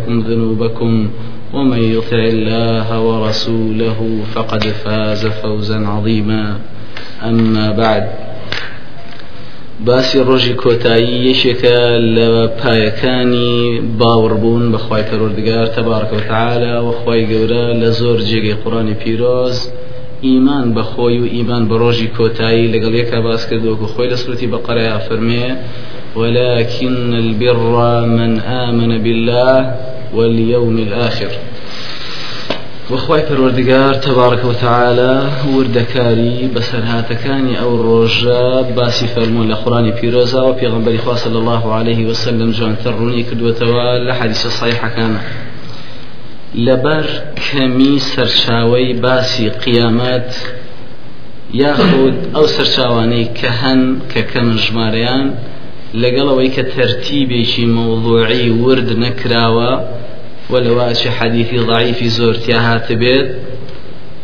ذنوبكم ومن يطع الله ورسوله فقد فاز فوزا عظيما. أما بعد باسی ڕۆژی کۆتایی یەکێکە لە پایەکانی باوەڕبوون بەخوای پەروەردگار تبارك وتعالى وەخوای گەورە لە زۆر جێگەی قورئانی پیرۆز. ئیمان بەخۆی و ئیمان بە ڕۆژی کۆتایی لەگەڵ یەکە باس کردوکو خۆی لە فەرمێ ولكن البر من آمن بالله واليوم الآخر. وخوای تەبارک وتعالى وردەکاری بەسەرهاتەکانی ئەو ڕۆژە باسی فەرموون لە قڕانی پیرۆزا و پێغمبەری خوا صلی الله عليه وسلم جوانتر ڕوونی کردوێتەوە لە حەدیثە صحیحەکانە. لەبەر کەمی سەرچاوەی باسی قیامەت یاخود ئەو سەرچاوانەی کە هەن کە ژمارەیان لەگەڵەوەی کە تەرتیبێکی مەوضوعی ورد نەکراوە ولەواشی حەدیثی ضعیفی زۆرتیا هاتبێت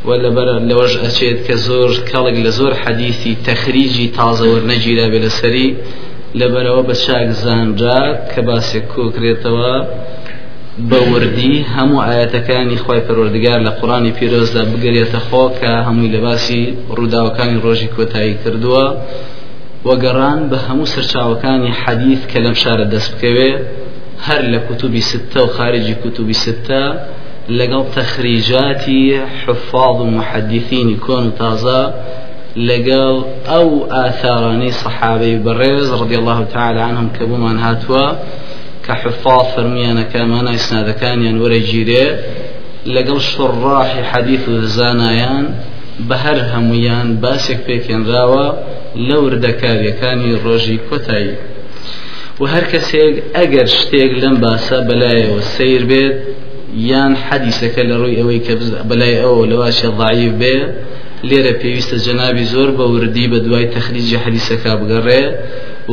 ولا بەر لەوەش ئەچێت کە زۆر کەڵێک لە زۆر حەدیثی تەخریجی تازەوە نەگیرا بێ لەسەری لەبەرەوە بە چاک زانجا کە باسێک کۆکرێتەوە بە وردی هەموو ئاەتەکانی خی پەروەردگار لە قڕانی پیرۆزدا بگەرێتە خۆ کە هەمووی لە باسی ڕووداوەکانی ڕۆژی کۆتایی کردووە. وەگەڕان بە هەموو سەرچاوەکانی حەدیث کە لەم شارە دەست بکەوێ هەر لە کوتوبی ستە و خارجی کوتوبی ستە لەگەڵ تەخریجاتی حفاظ و محەدیثینی کۆن و تازە لەگەڵ ئەو ئاثارانەی سەحابەی بەڕێز ڕضی الله تعالى عنهم کە بوومان هاتووە کە حفاظ فەرمیانەکەمانە ئیسنادەکانیان وەرە گیرێ لەگەڵ شڕاحی حەدیث و بە هەر هەمویان باسێک پێکێنراوە لەو وردەکاریەکانی ڕۆژی کۆتایی. و هەر کەسێک ئەگەر شتێک لەم باسە بەلایەوە سیر بێت یان حەدیسەکە لە ڕووی ئەوەی کە بەلای ئەوە لەواشە ضعیف بێ لێرە پێویستە جەنابی زۆر بە وردی بە دوای تەخریجی حەدیسەکە بگەڕێ.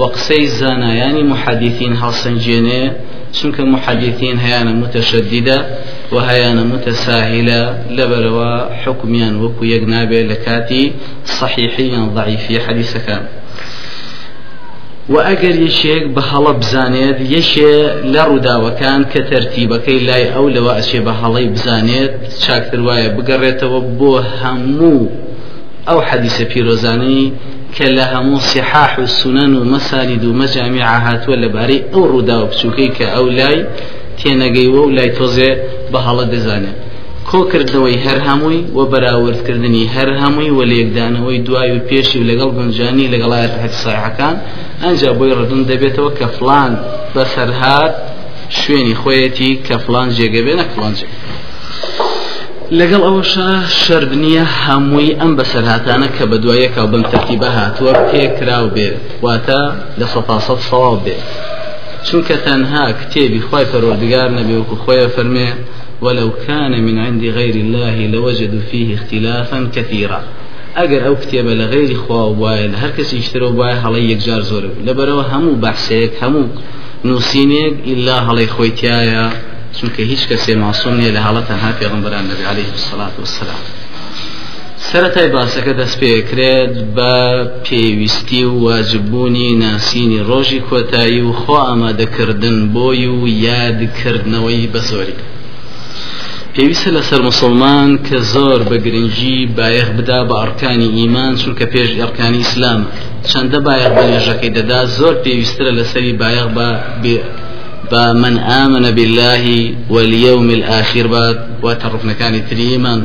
وەقسەی زانایانی محەدیثین هەڵسەنجێنێ چونکە محەدیثین و هەیانە متەساهلە لەبەرەوە حکمیان وەکو یەک نابێت لە کاتی صحیحی یان ضعیفی حەدیسەکان و ئەگەر یەشێک بە هەڵە بزانێت یەشێ لە ڕووداوەکان کە تەرتیبەکەی لای ئەو لەوە ئەچێ بە هەڵەی بزانێت چاکتر وایە بگەڕێتەوە بۆ هەموو ئەو حەدیسە پیرۆزانەی کە لە هەموو سیحاح و سونەن و مەسانید و مەجامی هاتووە لەبارەی ئەو ڕووداوە بچووکەی کە ئەو لای تێنەگەیوە و لای تۆزێ بە هەڵە دەزانێت کۆکردنەوەی هەر هەمووی و بەراوردکردنی هەر هەمووی و لێکدانەوەی دوای و پێشی و لەگەڵ گونجانی لەگەڵایەت حەسایحەکان ئەنجا بۆی ڕدون دەبێتەوە کە فلان بەسەرهات شوێنی خۆیەتی کە فلان جێگەبێ نەکڵانجێ لەگەڵ ئەوەشە شرد نییە هەمووی ئەم بەسەرهاتانە کە بە دوایەکە بم تەرتیبە هاتووە پێکراو بێ واتە لە سەپاسەد سەواو بێ چونکە تەنها کتێبی خی نەبێ وەکو خۆیە فەرمێ ولو كان من عند غير الله لوجدوا فيه اختلافا كثيرا. ئەگەر ئەو کتێبە لە غیری خوا وایە هەر کەسی شترە وایە هەڵی یەکجار زۆر لەبەرەوە هەموو بەحسێک هەموو نووسینێک ئللا هەڵی خۆیتیایە چونکە هیچ کەسێ ماسوم نیە لە حاڵەت تەنها پێغمبەران نەبی عليه الصلاة والسلام. سەرەتای باسەکە دەست پێکرێت بە پێویستی و واجببوونی ناسینی ڕۆژی کۆتایی و خۆ ئامادەکردن بۆی و یادکردنەوەی بە زۆری پێویستە لەسەر مسلمان کە زۆر بە گرنگی بایەخ بدا بە ئەرکانی ئیمان چونکە پێش ئەرکانی ئیسلام. چەندە بایەخ بە نێژەکەی دەدا زۆر پێویسترە لەسەری بایەخ بە بە من آمن بالله واليوم الآخر بات وترفنكاني تريمان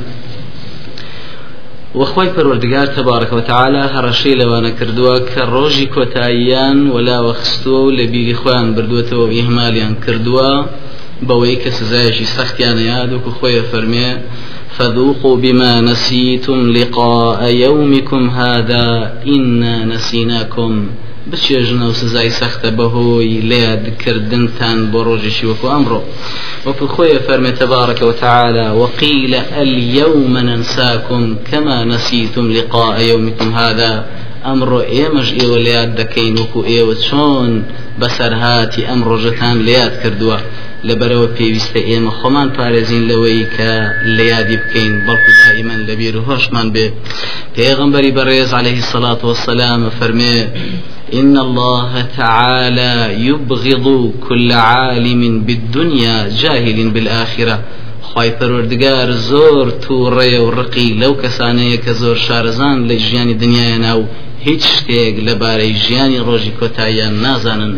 وخوای پەروەردگار تەبارەکە وتعالى هەڕەشەی لەوانە کردووە کە ڕۆژی کۆتاییان ولا وەخستووە و لە بیری خۆیان بردووەتەوە ئیهمالیان کردووە بەوەی کە سزایشی سەختیان یاد وکو خۆیە فەرمێ فذوقوا بما نسيتم لقاء يومكم هذا إنا نسيناكم بچێژنە و سزای سەختە بەهۆی لێدکردنتان بۆ ڕۆژێکی وەکو ئەمڕۆ. وەکو خۆیە فەرمێ تبارك وتعالى وقيل اليوم ننساكم كما نسيتم لقاء يومكم هذا؟ ئەمڕۆ ئێمەش ئێوە لات دەکەین وەکو ئێوە چۆن بەسەرهاتی ئەم ڕۆژەتان لات کردووە. لەبەرەوە پێویستە ئێمە خۆمان پارێزین لەوەی کە لە یادی بکەین بەڵکو دائیمەن لەبیر هۆشمان بێ پێغمبەری بەڕێز عليه الصلاة والسلام فەرمێ إن الله تعالى يبغض كل عالم بالدنيا جاهل بالآخرة. خی پەروەردگار زۆر تووڕێ و ڕقی لەو کەسانەیە کە زۆر شارزان لە ژیانی دنیاە و هیچ شتێک لەبارەی ژیانی ڕۆژی کۆتاییان نازانن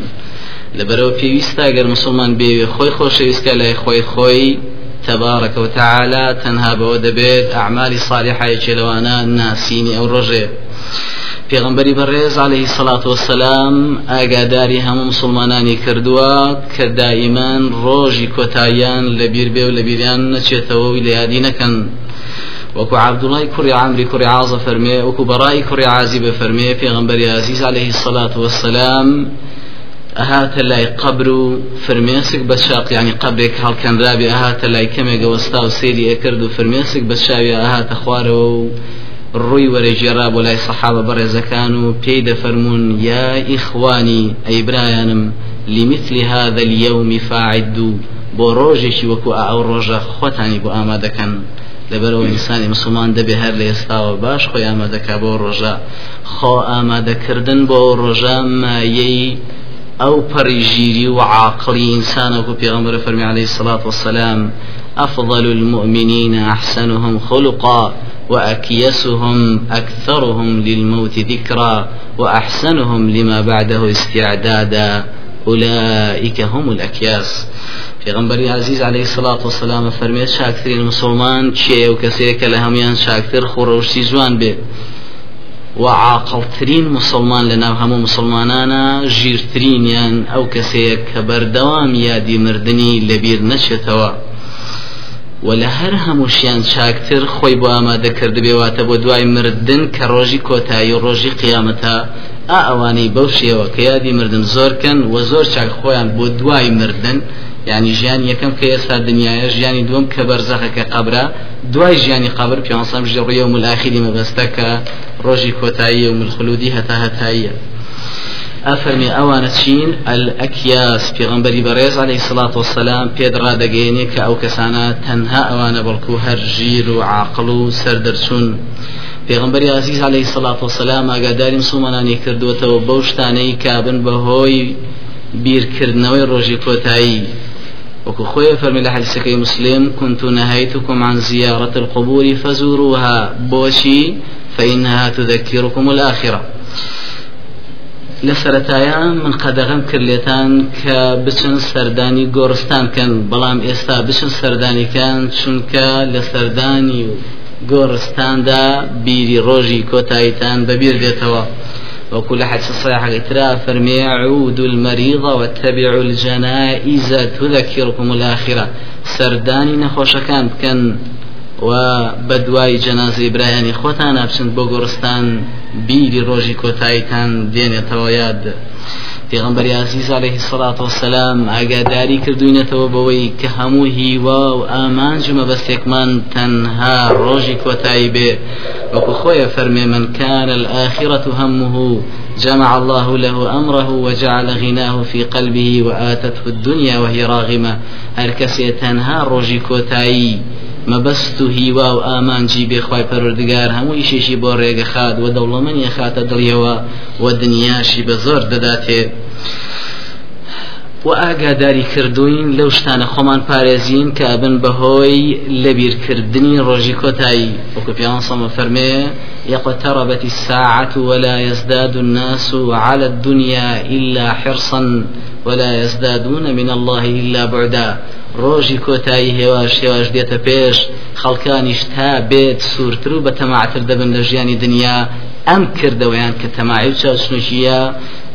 لەبەرەوە پێویستە گەر مسلمان بێوێ خۆی خۆشەویستکە لای خۆی خۆی تبارك وتعالى تەنها بەوە دەبێت ئەعمالی صالحایکی لەوانە ناسینی ئەو ڕۆژێ پێغمبەری بەڕێز عليه سلاات وسلام ئاگاداری هەموو مسلمانانی کردووە کە دائیمان ڕۆژی کۆتاییان لە بیر بێ و لە بیریان نەچێتەوە و لە یادی نەکەن وەکو عبدوڵای کوڕی عامری کوڕی عازە فەرمێ وەکو بەڕای کوڕی عازی بە فەرمێ پێغمبەری عزیز عليه الصلاة والسلام ئەهاتە لای قبر و فرمێسک بە شاق ینی قبرێک هەڵکەنرابێ ئەهاتە لای کەمێکە وەستا و سێری ئەکرد و فرمێسک بە شاوی ئاهاتە خوارەوە و ڕووی وەرەژێرا بۆ لای سەحابە بەڕێزەکان و پێی دەفەرمونون یا ئیخوانی ئەی برایانم لمثل هذا اليوم فاعدوا بۆ ڕۆژێکی وەکو ئەو ڕۆژە خۆتانی بۆ ئامادەکەن. لەبەرەوە ئینسانی مسلمان دەبێ هەر لە ئێستاوە باش خۆی ئامادەکە بۆ ڕۆژە. خۆ ئامادەکردن بۆ ڕۆژە مایەی ئەو پەڕیژیری و عاقڵی ئینسانەکو پێغەمبەر فەرمی عليه الصلاة والسلام أفضل المؤمنين أحسنهم خلقا وأكيسهم أكثرهم للموت ذكرا وأحسنهم لما بعده استعدادا. أولئك هم الأكياس. في غنبري عزيز عليه الصلاة والسلام فرميت شاكترين المسلمان شيء وكسيك لهميان شاكتر خروشي زوان به وعاقلترين مسلمان لنا هم مسلمانانا جيرترين يعني أو كسيك كبردوام يادي مردني لبير نشتوا و لە هەر هەمووشیان چاکتر خۆی بۆ ئامادە کرد بێواتە بۆ دوای مردن کە ڕۆژی کۆتایی ڕۆژی قیامەتە ئا ئەوانەی بەو شێوە کە یادی مردن زۆرکەن و زۆر چاک خۆیان بۆ دوای مردن ینی ژیان یەکەم کە ئێستا دنیاە ژیانی دوم کە بەرزەخەکە قبرە دوای ژیانی قبر پێسەم ژێڕیە و ملاخیری مەبەستە کە ڕۆژی کۆتایی و ملخلودی هەتا هەتاییە ئەفەرمی ئەوانە چین ئەلئەکیاس پێغمبەری بەڕێز عليه الصلاة والسلام پێدڕا دەگەێنێ کە ئەو کەسانە تەنها ئەوانە بەڵکو هەر ژیر و عاقڵ و سەردەرچوون پێغمبەری عزیز عليه الصلاة والسلام ئاگاداری مسلمانانی کردوێتەوە بەو شتانەی کابن بەهۆی بیرکردنەوەی ڕۆژی کۆتایی وكو خويا فرمي لحديثك مسلم كنت نهيتكم عن زيارة القبور فزوروها. بوشي فإنها تذكركم الآخرة. لە سەتایان من قەدەغم کرد لێتان کە بچن سەردانی گۆڕستان کەن بەڵام ئێستا بچن سەردانیکان چونکە لە سەردانی و گۆڕستاندا بیری ڕۆژی کۆتاییتان بەبیر دێتەوە وكل حديث صحيح ترى فرمي عود المريض واتبعوا الجنائز تذكركم الآخرة. سرداني نخوش كان كان و بەدوای جەنازی برایانی خۆتان نابچن بۆ گۆڕستان بیری ڕۆژی کۆتاییتان دێنێتەوە یاد. پێغمبەر عزیز عليه الصلاة والسلام ئاگاداری کردوینەتەوە بەوەی کە هەموو هیوا و ئامانج و مەبەستێکمان تەنها ڕۆژی کۆتایی بێ. وەکو خۆیە فەرمێ من كان الآخرة همه جمع الله له أمره وجعل غناه في قلبه وآتته الدنيا وهي راغمة. هەرکەسێ تەنها ڕۆژی کۆتایی مەبەست و هیوا و ئامانجی بێخوای پەروەردگار هەموو ئیشێشی بۆ ڕێگە خات و دەوڵەمەنیە خاتە دڵیەوە و دنیاشی بە زۆر دەداتێ و ئاگاداری کردوین لەو شتانە خۆمان پارێزین کە بن بەهۆی لەبیرکردنی ڕۆژی کۆتایی. وەکو پیان سەمە فەرمێ يقتربت الساعة ولا يزداد الناس على الدنيا إلا حرصا ولا يزدادون من الله إلا بعدا. ڕۆژی کۆتایی هێواش هێواش دێتە پێش خەڵکانیش تا بێت سوورتر و بە تەماعتر دەبن لە ژیانی دنیا. ئەم کردەوەیان کە تەماعی و چاچنوشیە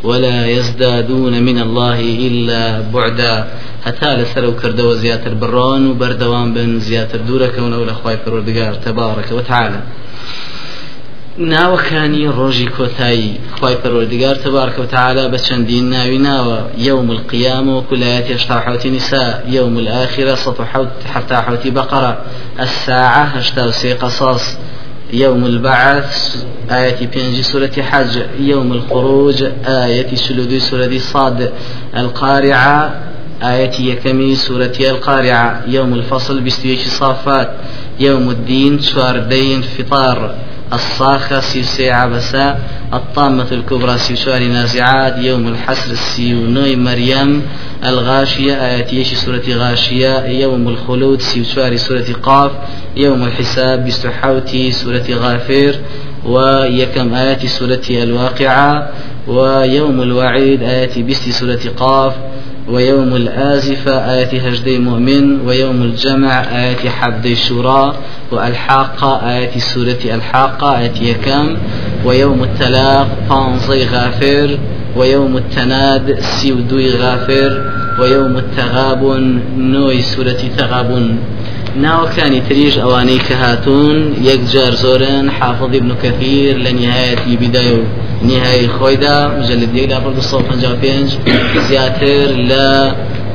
ولا يزدادون من الله إلا بعدا. هەتا لەسەر و کردەوە زیاتر بڕۆن و بەردەوام بن زیاتر دوورەکەونەوە لە خی پەروەردگار. تەبارەکە وتعالى ناوەکانی ڕۆژی کۆتایی. خی پەرۆردگار تبارکە وتعالا بە چەندین ناوی ناوە. يشتاحوت نساء يوم الآخرة سطحوت حتى حوت بقرة الساعة هشتا سي قصاص يوم البعث آية بينجي سورة حج. يوم الخروج آية سلودي سورة صاد القارعة. آية يكمي سورة القارعة. يوم الفصل بستيش صافات. يوم الدين شواردين فطار. الصاخة سيسي عبسة الطامة الكبرى سيسوار نازعات يوم الحسر السيونوي مريم الغاشية آيات يشي سورة غاشية يوم الخلود سيسوار سورة قاف يوم الحساب بستحوتي سورة غافر ويكم آيات سورة الواقعة ويوم الوعيد آيات بست سورة قاف. ويوم الآزفة آية هجدي مؤمن ويوم الجمع آية حبدي الشورى والحاقة آية سورة الحاقة آية يكم ويوم التلاق فانزي غافر ويوم التناد سيودوي غافر ويوم التغابن نوي سورة تغابن. ناوەکانی تریژ ئەوانەی کە هاتوون یەکجار زۆرن حافظ ابن كثير لە نهایەتی بیدای و نهایی خۆیدا مجلدێکدا بڕ 255 زیاتر لە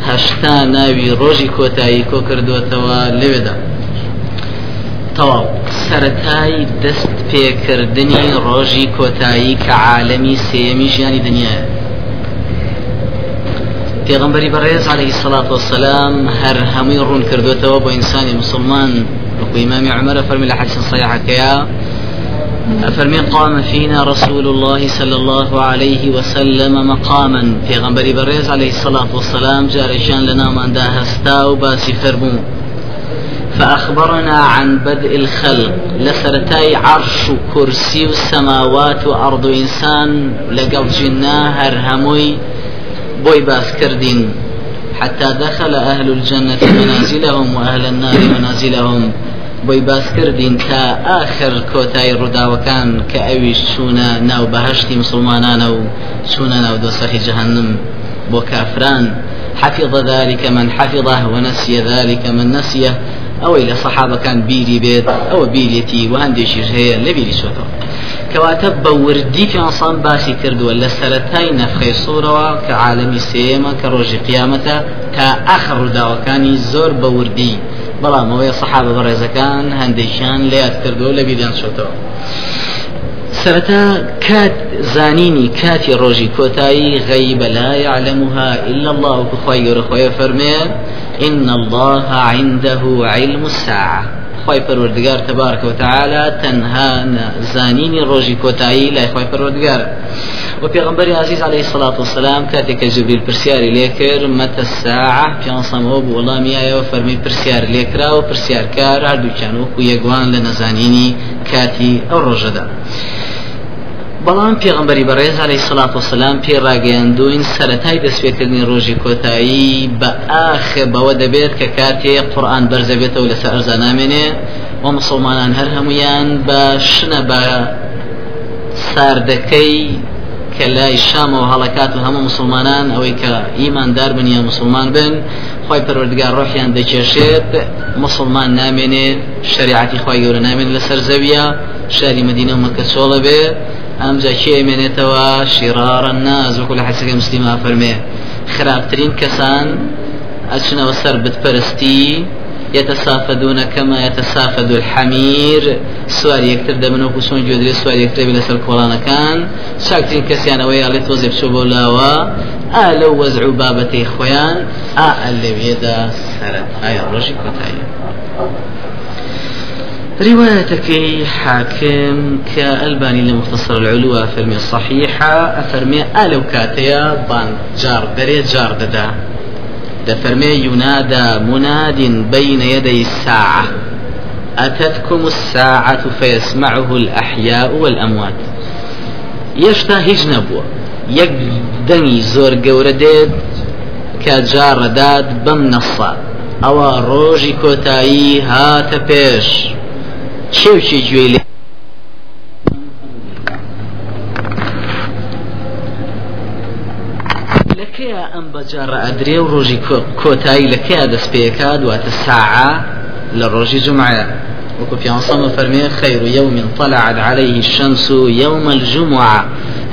هەشتا ناوی ڕۆژی کۆتایی کۆ کردوێتەوە لەوێدا. تەواو. سەتای دەست پێکردنی ڕۆژی کۆتایی کە عالەمی سێمی ژیانی دنیاە. پێغمبەری بەڕێز عليه الصلاة والسلام هەر هەمووی ڕوون کردوێتەوە بۆ ئینسانی مسلمان. وەکو ئیمامی عمر فەرمی لە حديث صحيحەکەیە ئەفەرمێ قام فينا رسول الله صلى الله عليه وسلم مقاما. پێغەمبەری بەڕێز عليه الصلاة والسلام جارێکیان لەناومان دا هەستا و باسی فەرموو. فأخبرنا عن بدء الخلق. لسرتاي عرش كرسي السماوات وأرض ئینسان لەگەڵ جنا هەر هەمووی بۆی باس کردین. حتى دخل أهل الجنة منازلهم وأهل النار منازلهم. بۆی باسکردین تا آخر کۆتایی ڕووداوەکان کە ئەویش چوونە ناو بەهشتی مسلمانانە و چوونە ناو دۆسەخی جهنم. بۆ کافران حفظ ذلك من حفظه ونسي ذلك من نسيه. ئەوەی لە سەحابەکان بیری بێت ئەوە بیرێتی و هەندێکیش هەیە لە بیری چۆتەوە کەواتە بە وردی پێسان باسی کردووە لە سەتای نەفخەی سوورەوە کە عالمی سێمە کە ڕۆژی قیامەتە تا ئاخر ڕووداوەکانی زۆر بە وردی بەڵام ئەوەی سەحابە بەڕێزەکان هەندێکیان یاد کردو لە بیدان سرتا كات زانيني كاتي روجي كوتاي غيب لا يعلمها إلا الله كخوي يرخوي فرمي إن الله عنده علم الساعة. خوي پروردگار تبارك وتعالى تنها زانيني روجي كوتاي لا خوي پروردگار وبيغمبر عزيز عليه الصلاة والسلام كاتك جبريل برسياري ليكر متى الساعة في أنصامه بولا ميايا وفرمي برسيار ليكرا وبرسيار كار هردو كانوا ويقوان لنزانيني كاتي أو رجدا بەڵام پێغمبەری بەڕێز عليه سلاات وسلام پێ ڕاگەیاندوین سەتای دەستپێکردنی ڕۆژی کۆتایی بە ئاخ بەوە دەبێت کە کاتێ قورآن بەرزەبێتەوە لەسەر ئەرزە نامێنێ و مسلمانان هەر هەمویان بە شنە بە ساردەکەی کە لای شامەوە هەڵکات و هەموو مسلمانان ئەوەی کە ئیماندار بن یا مسلمان بن خی پەروەردگار ڕۆحیان دەکێشێت مسلمان نامێنێت شریعتی خی گەورە نامێن لەسەر زەویە شاری مدینە مەکە چۆڵە بێ. ئەم جاکی ئەمێنێتەوە شیرارە ناز وەکو لە حەسەکە مسللیما فەرمێ. خراپترین کەسان ئەچنەوە سەر بتپەرستی يتسافدون كما يتسافد الحمير سوار يكتر دمن وكسون جودري سوار يكتر بلا سر كولانا كان شاكتين كسيان ويا اللي توزي بشوبو لاوا آلو وزعوا بابتي خويان آل بيدا سرت آية الرجي روايتك حاكم كألباني لمختصر العلوة فرمي الصحيحة أفرمي ألو كاتيا بان جار دري جار ددا دفرمي ينادى مناد بين يدي الساعة. أتتكم الساعة فيسمعه الأحياء والأموات. يشتا هیچ نەبووە یەک دەنگی زۆر گەورە دێت ئەوە ڕۆژی کۆتایی هاتە پێش کێوکی گوێی لێ لەکەیە ئەم بەجارە ئەدرێ و ڕۆژی کۆتایی لەکەیە دەست پێەکە دواتە ساعة لە ڕۆژی جمعە؟ وكو في عصام فرمي خير يوم طلعت عليه الشمس يوم الجمعة.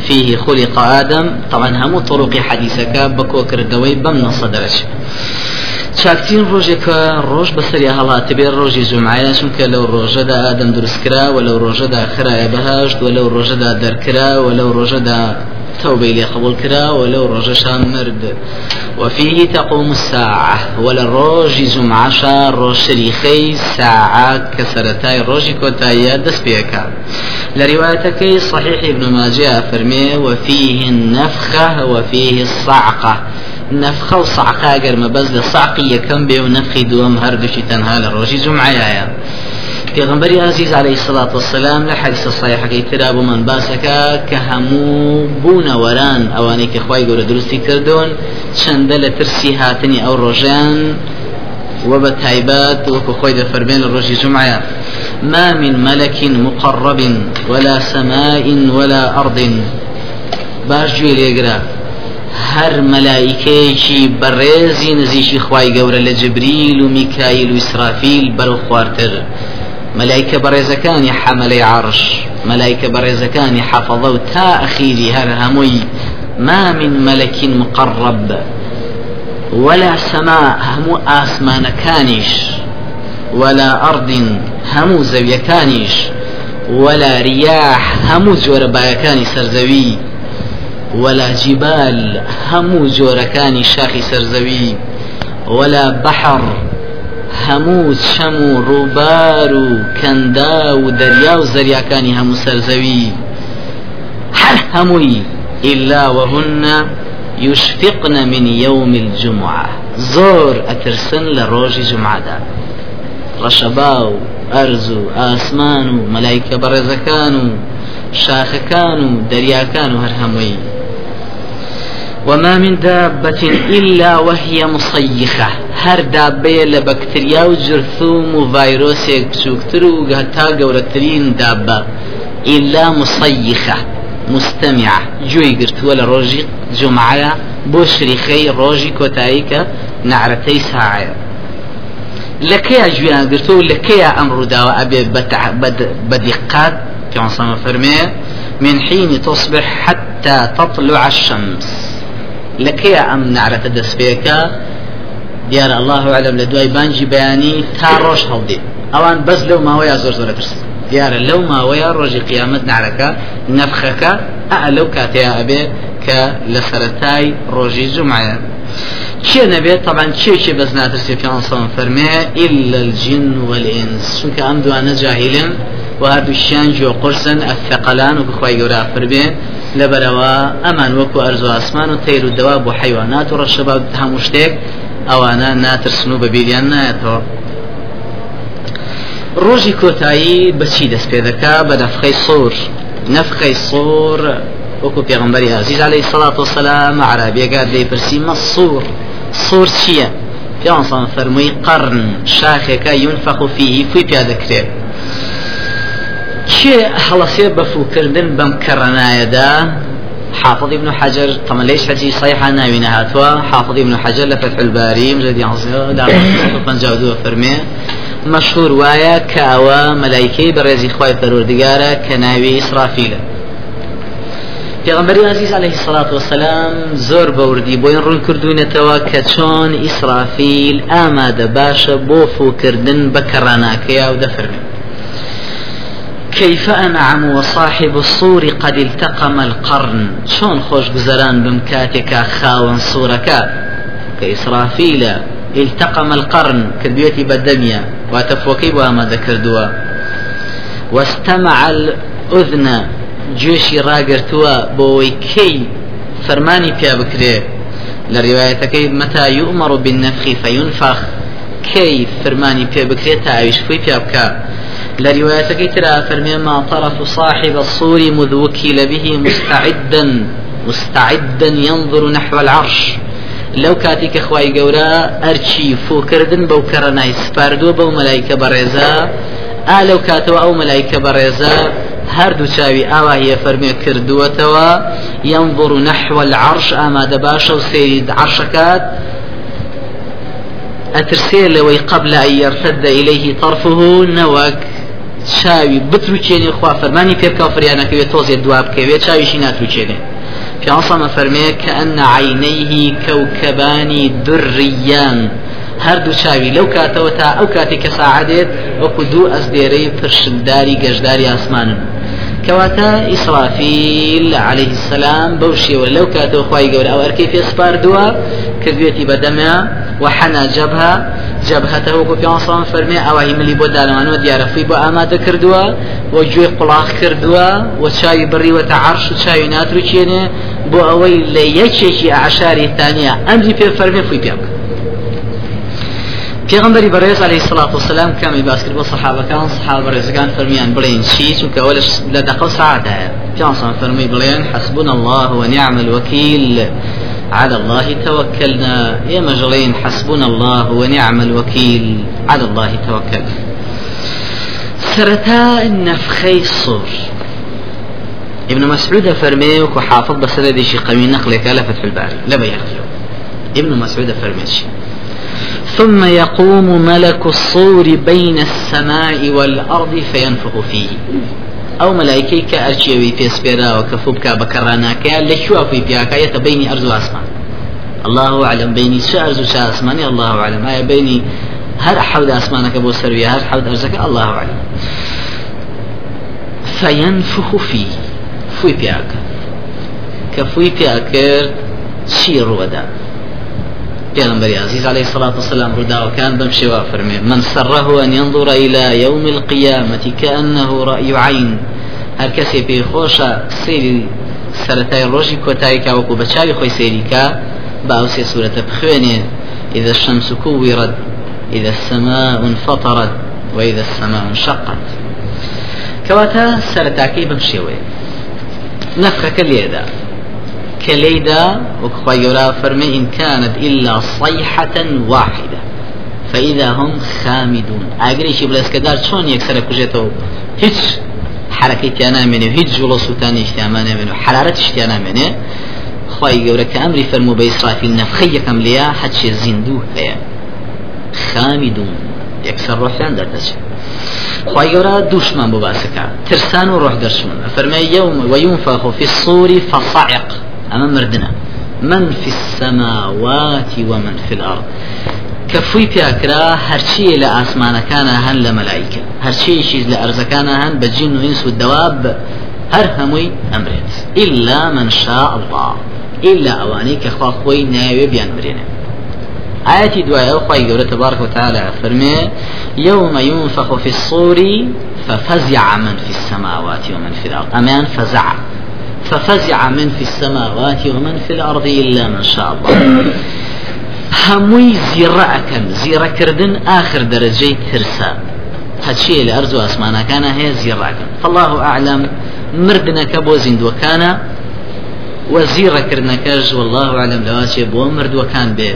فيه خلق آدم طبعا هم طرق حديثك بكو كردوي بمن صدرش چاکترین ڕۆژێکە ڕۆژ بەسەری هەڵات بێ ڕۆژی جمعایە چونکە لەو ڕۆژەدا ئادەم دروستکرا و لەو ڕۆژەدا خراە بەهاشت و لەو ڕۆژەدا دەرکرا و لەو ڕۆژەدا توبة لي قبول كرا ولو رجشان مرد وفيه تقوم الساعة ولا جمعة شار روج شريخي ساعة كسرتاي روج كوتايا دس بيكا لروايتك صحيح ابن ماجه فرمي وفيه النفخة وفيه الصعقة. نفخة وصعقة أجر ما بز لصعقية كم بيو نفخي دوم هردوشي تنها لروج جمعة يا پێغمبەری عزیز عليه الصلاة والسلام لە حدیث صحیحەکەی ترا من باسەکە کە هەموو بوونەوەران ئەوانەی کە خی گەورە دروستی کردوون چەندە لە ترسی هاتنی ئەو ڕۆژیان وبتايبات وكخويد فربين الرجي جمعة ما من ملك مقرب ولا سماء ولا أرض. باش جوي هەر مەلایکەیەکی بەڕێزی نزیشی خی گەورە لە جبریل و میکایل و ئیسرافیل بەرەو خواردتر مەلایکە بەڕێزەکانی حەمەلەی عرش مەلایکە بەڕێزەکانی و تا ئەخیری هەر هەمووی ما من ملك مقرب. ولا سماء همو آسمان كانش ولا أرض زوية كانش ولا رياح همو جور بايكاني سرزوي ولا جبال همو جوركاني شاخي سرزوي ولا بحر هەموو شەم و ڕووبار و کەندا و دەریا و زەریاکانی إلا وهن يشفقن من يوم الجمعة. زور أترسن لروج جمعة ڕەشەبا و ئەرز و ئاسمان و مەلایکە بەڕێزەکان و شاخەکان وما من دابة إلا وهي مصيخة. هر دابة لبكتريا وجرثوم وفيروسيك بشوكتر وهتا قورترين دابة إلا مصيخة. مستمعة. جوي قرت ولا روجي جمعة. بوشري خي روجي كوتايكا نعرتي ساعة. لكيا جويان قرتو لكيا أمر داوى أبي بدقات. في عصام فرمي. من حين تصبح حتى تطلع الشمس. لەکەیە ئەم نعرەتە دەستپێکە دیارە الله علم لە دوای بانجی بەیانی تا ڕۆژ هەڵدێ ئەوان بەس لەو ماوەیە زۆر زۆرە ترس دیارە لەو ماوەیە ڕۆژی قیامەت نعرەکە نەفخەکە ئە لەو کاتەیە ئەبێ کە لە سەرەتای ڕۆژی جمعە چێ نەبێت طبعا چێکی بەس ناترسێ پیانسان فەرمێ إلا الجن والإنس. چونکە ئەم دوانە جاهلن و هەردووشیان جۆ قرسن ئەثقلان و بخوای گەورە فەرمێ لەبەرەوە ئەمان وەکو ئەرز و ئاسمان و تەیر و دەوا بۆ حیوانات و ڕەشەبا هەموو شتێک ئەوانە ناترسن و بە بیریان نایەتەوە ڕۆژی کۆتایی بەچی دەست پێ دەکا بە نەفخەی سۆر نەفخەی عليه الصلاة والسلام عربیەکە دەیپرسی مە سۆر سۆر چییە پیانسان فەرمووی قەرن شاخێکە ينفخ فيه پیا دەکرێت چێ هەڵەسێ بەفوکردن بەم کەڕەنایەدا حافظ ابن حجر طبعا ليش حديث صحيح ناوينا هاتوا حافظ ابن حجر لفتح الباري مجلد يعصي فرمي مشهور وايا كاوا ملائكي برزي خواي پروردگارا كناوي إسرافيل پێغمبەری عزیز عليه الصلاة والسلام زۆر بەوردی بۆی ڕوون کردوونەتەوە کە چۆن ئیسرافیل ئامادە باشە بۆ فوکردن بە دەفرمێت كيف أنعم وصاحب الصور قد التقم القرن؟ شون خوش بزران بمكاتك خاون صورك؟ كإسرافيل التقم القرن كدويتي بدمية وتفوكي وما ذكر واستمع الأذن جوشي راقرتوا بوي كي فرماني بيا بكري. لروايتك متى يؤمر بالنفخ فينفخ كي فرماني بيا بكري تعيش في بيا بكا. لروايتك ترى فرمي ما طرف صاحب الصور مذ وكل به مستعدا مستعدا ينظر نحو العرش. لو كاتيك خواي قورا أرشي فوكردن بو كرناي سپاردو بو ملايكة برزا آ لو كاتو أو ملايكة برزا هەردوو چاوی ئاوا هي فەرمێ کردووەتەوە ينظر نحو العرش ئامادە باشە و سێری عرشەکات ئەترسێ قبل أن يرتد إليه طرفه نوك چاوی بتروچێنێ خوا فەرمانی پێبکە فریانەکەوێت تۆزێ دواب بکەوێت چاویشی ناتروچێنێ. پیانسەمە فەرمێ کە ئەنە عینەیهی کەوکەبانی درڕیان هەردوو چاوی لەو کاتەوە تا ئەو کاتی کە ساعدێت وەکو دوو ئەس دێرەی پرشمداری گەشداری ئاسمانن. كواتا إسرافيل عليه السلام بوشي ولو كاتو خواي قول أو أركي في سبار دوا كذويتي بدمها وحنا جبهة جبهته وكو في عصام فرمي أو هي ملي بودا لمانو ديارة. في بو آمادة كردوا وجوي قلاخ كردوا وشاي بري وتعرش وشاي ناترو چيني بو أوي ليكيكي أعشاري الثانية أمري في فرمي في بيامك پێغمبەری بەڕێز عليه الصلاة والسلام کامی باس کرد بۆ صحابەکان صحابە ڕێزەکان فەرمیان بڵێن چی؟ چونکە ئەوە لە دقە سعادایە پیانسان فەرمی بڵێن حسبنا الله ونعم الوكيل على الله توكلنا يا مجلين حسبنا الله ونعم الوكيل على الله توكلنا سرتا نفخي الصور ابن مسعود فرمي وكو حافظ بسندي شي قوي نقلك لفتح الباري لا بيخلو ابن مسعود فرمي ثم يقوم ملك الصور بين السماء والأرض فينفخ فيه. أو ملائكة كأرجيوي في سبيرا وكفوبك بكرانا كيا لشوا في بياكا يتبيني أرض أسمان الله أعلم بيني شا أرض شا أسماني الله أعلم. هاي بيني هر حود أسمانك أبو سروية هر حود أرزك. الله أعلم. فينفخ فيه. فوي بياكا. كفوي بياكر شير ودا. پیغمبر عزيز عليه الصلاة والسلام ردا وكان بمشي وافرمي. من سره أن ينظر إلى يوم القيامة كأنه رأي عين. هر کسی پی خوشا سیری سرتای روشی کۆتایی کا وەکو بەچاوی خۆی سێریکا با ئەو سێ سوورەتە بخوێنێ إذا الشمس كورت إذا السماء انفطرت وإذا السماء انشقت. كواتا سرتاكي بمشيوي نفخك ليدا كليدا وكخيرا فرمي إن كانت إلا صيحة واحدة. فإذا هم خامدون. أجري شي بلاس كدار شون يكسر كجيتو هيج حركة تيانا منه. هيج جلو سلطان اجتماعنا منه. حرارة اجتماعنا منه. خواهي قولة كأمري فرمو بإسرافيل نفخي كم ليا. حتى زندو هيا خامدون. يكسر روحان در تشي خواهي قولة دوشمان بباسكا. ترسان وروح درشمون فرمي يوم وينفخ في الصور فصعق. أما مردنا. من في السماوات ومن في الأرض. كفوي بياكرا هرشي إلى أسمان كان هن لملائكة هرشي لأرز كان هن بجن وإنس والدواب هر هموي أمرت إلا من شاء الله. إلا أواني كخوا خوي ناوي بيان مرينا آياتي دعاء أخوي قوله تبارك وتعالى فرمي يوم ينفخ في الصور ففزع من في السماوات ومن في الأرض. أمان فزع. ففزع من في السماوات ومن في الأرض إلا من شاء الله. زيرعكن زيرا كردن آخر درجة ترسا. هادشي لأرز وأسمانا كان هي زيرعكن فالله أعلم مردنا زند وكان وزيرا كرنكج والله أعلم لواتي بو مرد وكان به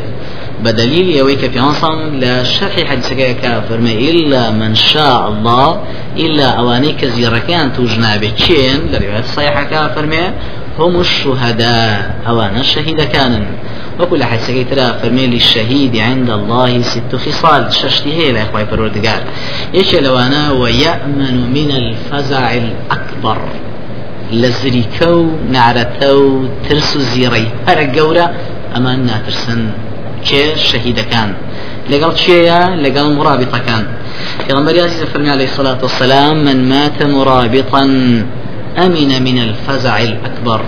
بدليل يويك في عنصم لا شرح حديثك كافر ما إلا من شاء الله إلا أوانيك زيركان توجنا بكين لرواية صحيحة كافر ما هم الشهداء أوانا الشهيد كان وكل حد سكيترا فرمي للشهيد عند الله ست خصال ششتي هي لا إخوة فرودقار إيش لوانا؟ ويأمن من الفزع الأكبر. لزريكو نعرتو ترسو زيري. هر قورة أمان ناترسن. كي شهيد كان لقال شيئا لقال مرابطة كان پیغمبر عزيز فرمي عليه الصلاة والسلام من مات مرابطا أمن من الفزع الأكبر.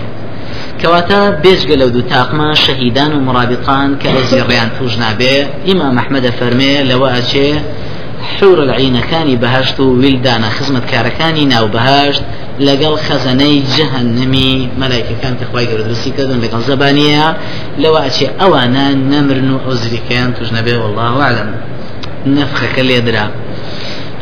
كواتا بيش لو دو تاقما شهيدان ومرابطان كأزيريان توجنا به إمام أحمد فرمي العين كاني بهشت ويلدانا خزمة كاركاني ناو بهشت لقل خزني جهنمي. ملائكة كانت إخوائي قرد رسي كدن لقل زبانية. لو أشي أوانا نمرنو أزري كان تجنبه والله أعلم. نفخك اللي يدرى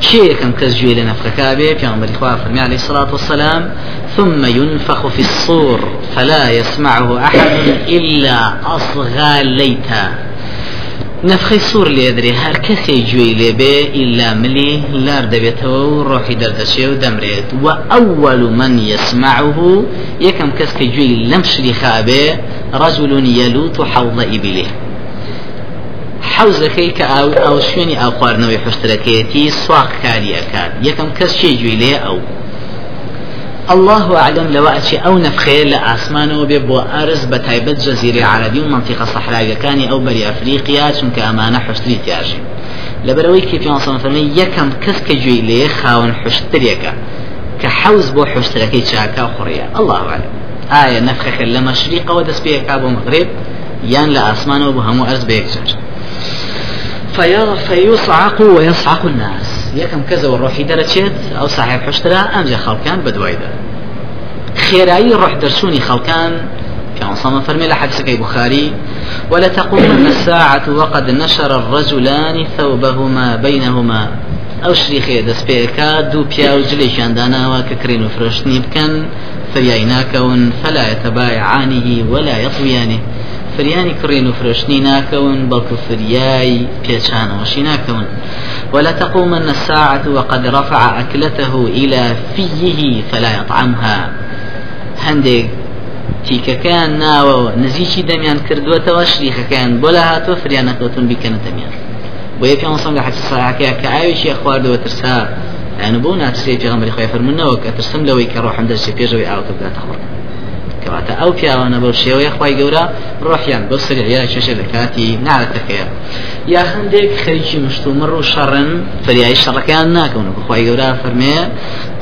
شيء كم كزجوي لنفخك به في عمر إخوة فرمي عليه الصلاة والسلام. ثم ينفخ في الصور فلا يسمعه أحد إلا أصغى ليتا. نفخي سور لێ درێ هەر کەسێ گوێی لێبێ ئللا ملی لار دەبێتەوە و ڕۆحی دەردەچێ و دەمرێت. و ئەول من يسمعه یەکەم کەس کە گوێی لەم شریخا بێ رجل يلوت حوض إبله. حوزەکەی کە ئاو ئەو شوێنی ئاو خواردنەوەی حشتەکەیەتی سواق کاریەکات یەکەم کەس شێ گوێی لێ ئەو؟ الله أعلم لو أشي أو نفخي لأسمان وبي بو أرز بتايبت جزيرة عربي ومنطقة صحراء كان أو بري أفريقيا چونك أمانة حشتري تياجي لبروي كيف يوصل فرمي يكم كسك جوي لي خاون حشتريكا كحوز بو حشتركي شاكا خريا الله أعلم. آية نفخك لما شريقة ودس بيك أبو مغرب. يان لأسمان وبو همو أرز بيكجر فيصعق ويصعق الناس. يكم كذا والروح درجت أو صاحب حشترا خلقان بدويدا خيراي روح درسوني خلقان كما صلى فرمي لحدثك بخاري ولا تقومن الساعة وقد نشر الرجلان ثوبهما بينهما. أو شريخي دسبيكا دو بياو جليشان دانا وككرين وفرشتني بكن فريايناكون فلا يتبايعانه ولا يطويانه فرياني كرين وفرشني ناكون بل فرياي بيشان وشي ناكون ولا تقومن الساعة وقد رفع أكلته إلى فيه فلا يطعمها. هندي تیکەکەیان ناوەوە نزیکی دەمیان کردووەتەوە شریخەکەیان بۆ لە هاتووە فریانەکەوتون بیکەنە دەمیان بۆ یە پێ لە حەج ساعکەیە کە ئاویشی خواردەوە ترسا. یان بۆ ناترسی پێغەمبەری خۆی فەرمونەوە کە ترسم لەوەی کە ڕۆحم دەرچێ پێشەوەی ئاوتە بداتە خۆڕ کەواتە ئەو پیاوانە بەو شێوەیە خی گەورە ڕۆحیان بەو سریعیا چێشە لە کاتی نارەتەکەیە یا هەندێک خەریکی مشتومڕ و شەڕن فریای شەڕەکان ناکەون بخوای گەورە فەرمێ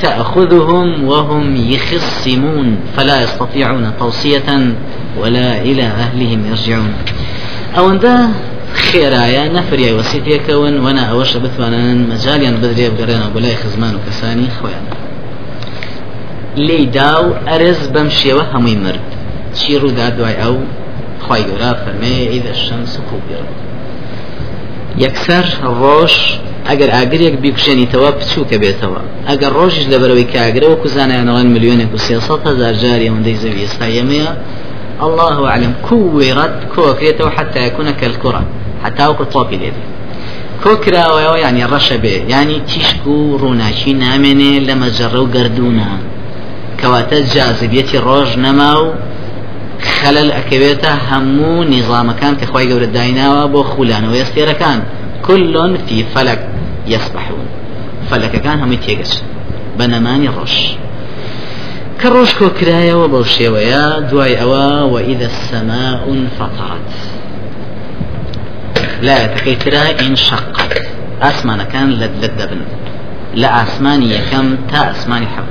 تأخذهم وهم يخصمون فلا يستطيعون توصية ولا إلى أهلهم يرجعون. أو أنت خێرایە نەفریای وەسیتێکەون وەنا ئەوەشە بتوانن مەجالیان بدرێ بگەڕێنەوە بەلای خزمان و کەسانی خۆیان. لێی دا و ئەرز بەم شێوە هەمووی مرد. چی ڕوودا دوای ئەو؟ خی گەورا فەرمێ ئیدە شەم سکوبیڕ یەکسەر ڕۆژ ئەگەر ئاگرێک بیکوژێنیتەوە بچووکە بێتەوە. ئەگەر ڕۆژش لەبەرەوەی کاگرەوە کوزانیانەوەن ملیۆنێک و سێسە هزار جاری ئەوەندەی زەوی ئێستا ئێمەیە الله أعلم كورت كوكريته حتى يكون كالكرة حتى وقت طوبي ليه كوكرا يعني رشبه يعني تشكو روناشي نامنه لما جروا قردونا كواتا جاذبيتي روج نماو خلل ئەکەوێتە هەموو نظامەکان کە خی گەورە دایناوە بۆ خولانەوە ئێستێرەکان. كل في فلك يسبحون فلكەکان هەمووی تێگەچ بە نەمانی ڕۆژ. کە ڕۆژ کۆکرایەوە بەو شێوەیە دوای ئەوە وئیدە السماء انفطرت لا تكيترا انشقت ئاسمانەکان لەت لەت دەبن. لە ئاسمانی یەکەم تا ئاسمانی حەب